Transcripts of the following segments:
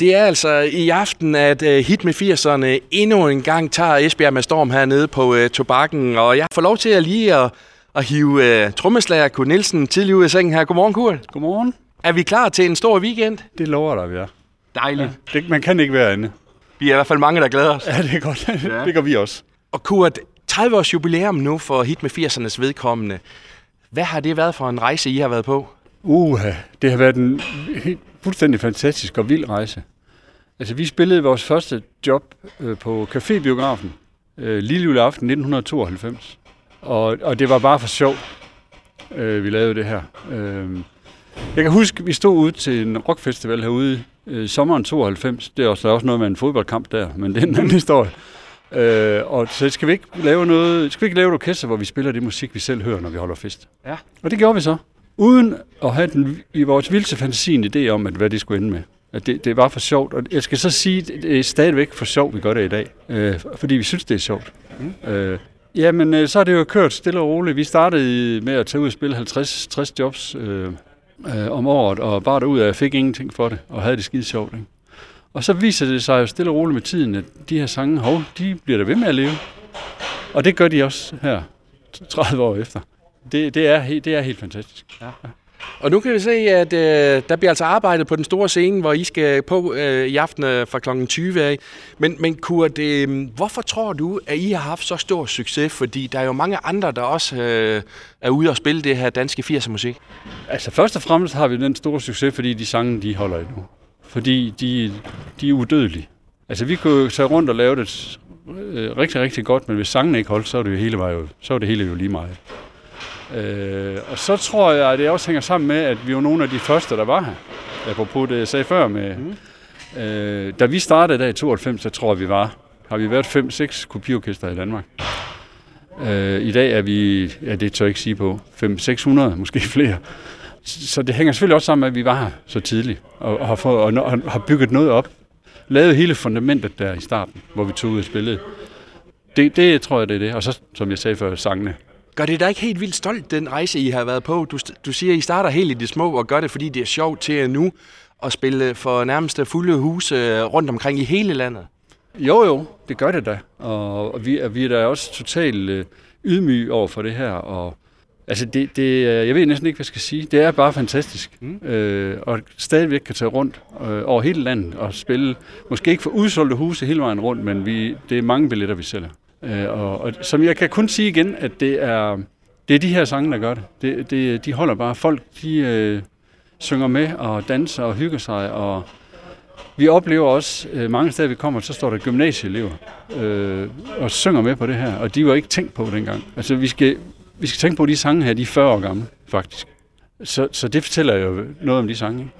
Det er altså i aften, at uh, Hit med 80'erne endnu en gang tager Esbjerg med storm hernede på uh, tobakken, og jeg får lov til at lige at, at hive uh, trommeslager Kurt Nielsen tidlig ud af sengen her. Godmorgen, Kurt. Godmorgen. Er vi klar til en stor weekend? Det lover dig, vi er. Dejligt. Ja, det, man kan ikke være inde. Vi er i hvert fald mange, der glæder os. Ja, det er godt. Ja. det gør vi også. Og Kurt, 30 års jubilæum nu for Hit med 80'ernes vedkommende. Hvad har det været for en rejse, I har været på? Uh, det har været en helt, fuldstændig fantastisk og vild rejse. Altså, vi spillede vores første job øh, på Cafébiografen øh, lille aften 1992. Og, og det var bare for sjov, øh, vi lavede det her. Øh, jeg kan huske, vi stod ude til en rockfestival herude øh, sommeren 92. Det er også, der er også noget med en fodboldkamp der, men det er en anden historie. Øh, og så skal vi ikke lave noget, skal vi ikke lave et orkester, hvor vi spiller det musik, vi selv hører, når vi holder fest. Ja. Og det gjorde vi så. Uden at have den, i vores vildeste fantasi en idé om, at hvad det skulle ende med. At det, det var for sjovt. Og jeg skal så sige, det er stadigvæk for sjovt, vi gør det i dag. Øh, fordi vi synes, det er sjovt. Mm. Øh, jamen, øh, så har det jo kørt stille og roligt. Vi startede med at tage ud og spille 50-60 jobs øh, øh, om året, og bare derud af, jeg fik ingenting for det, og havde det skide sjovt. Ikke? Og så viser det sig jo stille og roligt med tiden, at de her sange, hov, de bliver der ved med at leve. Og det gør de også her, 30 år efter. Det, det, er, det er helt fantastisk. Ja. Og nu kan vi se, at øh, der bliver altså arbejdet på den store scene, hvor I skal på øh, i aften øh, fra kl. 20 af. Men, men Kurt, øh, hvorfor tror du, at I har haft så stor succes? Fordi der er jo mange andre, der også øh, er ude og spille det her danske 80'er musik. Altså først og fremmest har vi den store succes, fordi de sange, de holder endnu. Fordi de, de er udødelige. Altså vi kunne tage rundt og lave det øh, rigtig, rigtig godt, men hvis sangen ikke holdt, så er det jo hele, jo, så er det hele jo lige meget. Øh, og så tror jeg, at det også hænger sammen med, at vi var nogle af de første, der var her. Apropos det, jeg sagde før med... Mm. Øh, da vi startede der i 92, så tror jeg, vi var... Har vi været 5-6 kopiorkester i Danmark. Øh, I dag er vi... Ja, det tør jeg ikke sige på. 500-600, måske flere. Så det hænger selvfølgelig også sammen med, at vi var her så tidligt. Og, og, har, fået, og, og har bygget noget op. Lavet hele fundamentet der i starten, hvor vi tog ud og spillede. Det, det tror jeg, det er det. Og så, som jeg sagde før, sangene. Gør det dig ikke helt vildt stolt, den rejse, I har været på? Du, du siger, at I starter helt i det små og gør det, fordi det er sjovt til nu at spille for nærmest fulde huse rundt omkring i hele landet. Jo, jo, det gør det da. Og vi, vi er da også totalt øh, ydmyge over for det her. Og, altså, det, det, jeg ved næsten ikke, hvad jeg skal sige. Det er bare fantastisk. Mm. Øh, og stadigvæk kan tage rundt øh, over hele landet og spille. Måske ikke for udsolgte huse hele vejen rundt, men vi, det er mange billetter, vi sælger. Øh, og, og som jeg kan kun sige igen, at det er, det er de her sange, der gør det. det, det de holder bare. Folk, de øh, synger med og danser og hygger sig. Og vi oplever også, øh, mange steder vi kommer, så står der gymnasieelever øh, og synger med på det her. Og de var ikke tænkt på dengang. Altså vi skal, vi skal tænke på, at de sange her, de er 40 år gamle, faktisk. Så, så det fortæller jo noget om de sange. Ikke?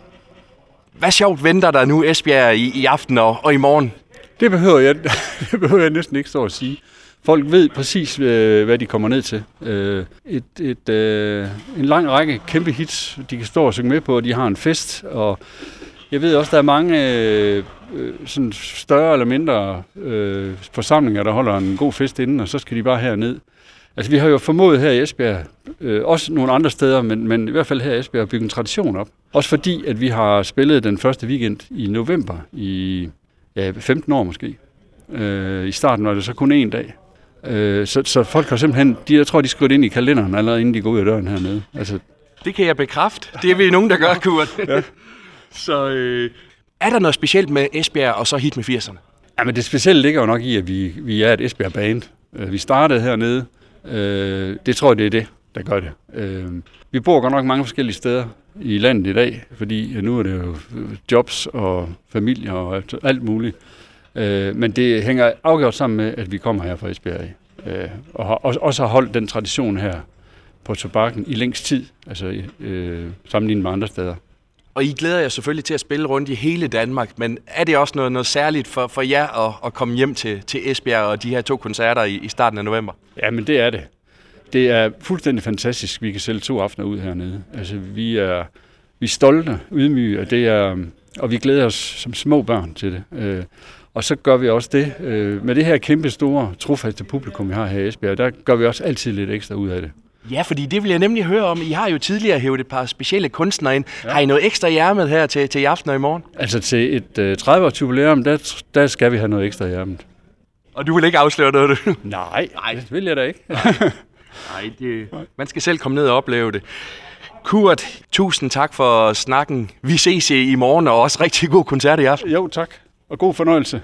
Hvad sjovt venter der nu Esbjerg i, i aften og, og i morgen? Det behøver, jeg, det behøver jeg næsten ikke stå at sige. Folk ved præcis, øh, hvad de kommer ned til. Øh, et, et, øh, en lang række kæmpe hits, de kan stå og synge med på, og de har en fest. Og jeg ved også, der er mange øh, sådan større eller mindre øh, forsamlinger, der holder en god fest inden, og så skal de bare herned. Altså, vi har jo formået her i Esbjerg, øh, også nogle andre steder, men, men i hvert fald her i Esbjerg, at bygge en tradition op. Også fordi, at vi har spillet den første weekend i november i 15 år måske. Øh, I starten var det så kun én dag. Øh, så, så folk har simpelthen, de, jeg tror, de skriver det ind i kalenderen, allerede inden de går ud af døren hernede. Altså, det kan jeg bekræfte. Det er vi nogen, der gør, Kurt. ja. Så øh, er der noget specielt med Esbjerg og så hit med 80'erne? Ja, men det specielle ligger jo nok i, at vi, vi er et Esbjerg-band. Øh, vi startede hernede. Øh, det tror jeg, det er det, der gør det. Øh, vi bor godt nok mange forskellige steder i landet i dag, fordi nu er det jo jobs og familie og alt muligt. Øh, men det hænger afgjort sammen med, at vi kommer her fra Esbjerg øh, og har også har holdt den tradition her på tobakken i længst tid, altså øh, sammenlignet med andre steder. Og I glæder jer selvfølgelig til at spille rundt i hele Danmark, men er det også noget, noget særligt for, for jer at, at komme hjem til, til Esbjerg og de her to koncerter i, i starten af november? Ja, men det er det. Det er fuldstændig fantastisk, vi kan sælge to aftener ud hernede. Altså, vi er, vi er stolte, ydmyge, og, det er, og vi glæder os som små børn til det. Øh, og så gør vi også det. Øh, med det her kæmpe store, trofaste publikum, vi har her i Esbjerg, der gør vi også altid lidt ekstra ud af det. Ja, fordi det vil jeg nemlig høre om. I har jo tidligere hævet et par specielle kunstnere ind. Ja. Har I noget ekstra i ærmet her til, til i aften og i morgen? Altså til et øh, 30-års jubilæum, der, der skal vi have noget ekstra i ærmet. Og du vil ikke afsløre noget, du? Nej, Nej. det vil jeg da ikke. Nej, det, man skal selv komme ned og opleve det. Kurt, tusind tak for snakken. Vi ses i morgen, og også rigtig god koncert i aften. Jo, tak. Og god fornøjelse.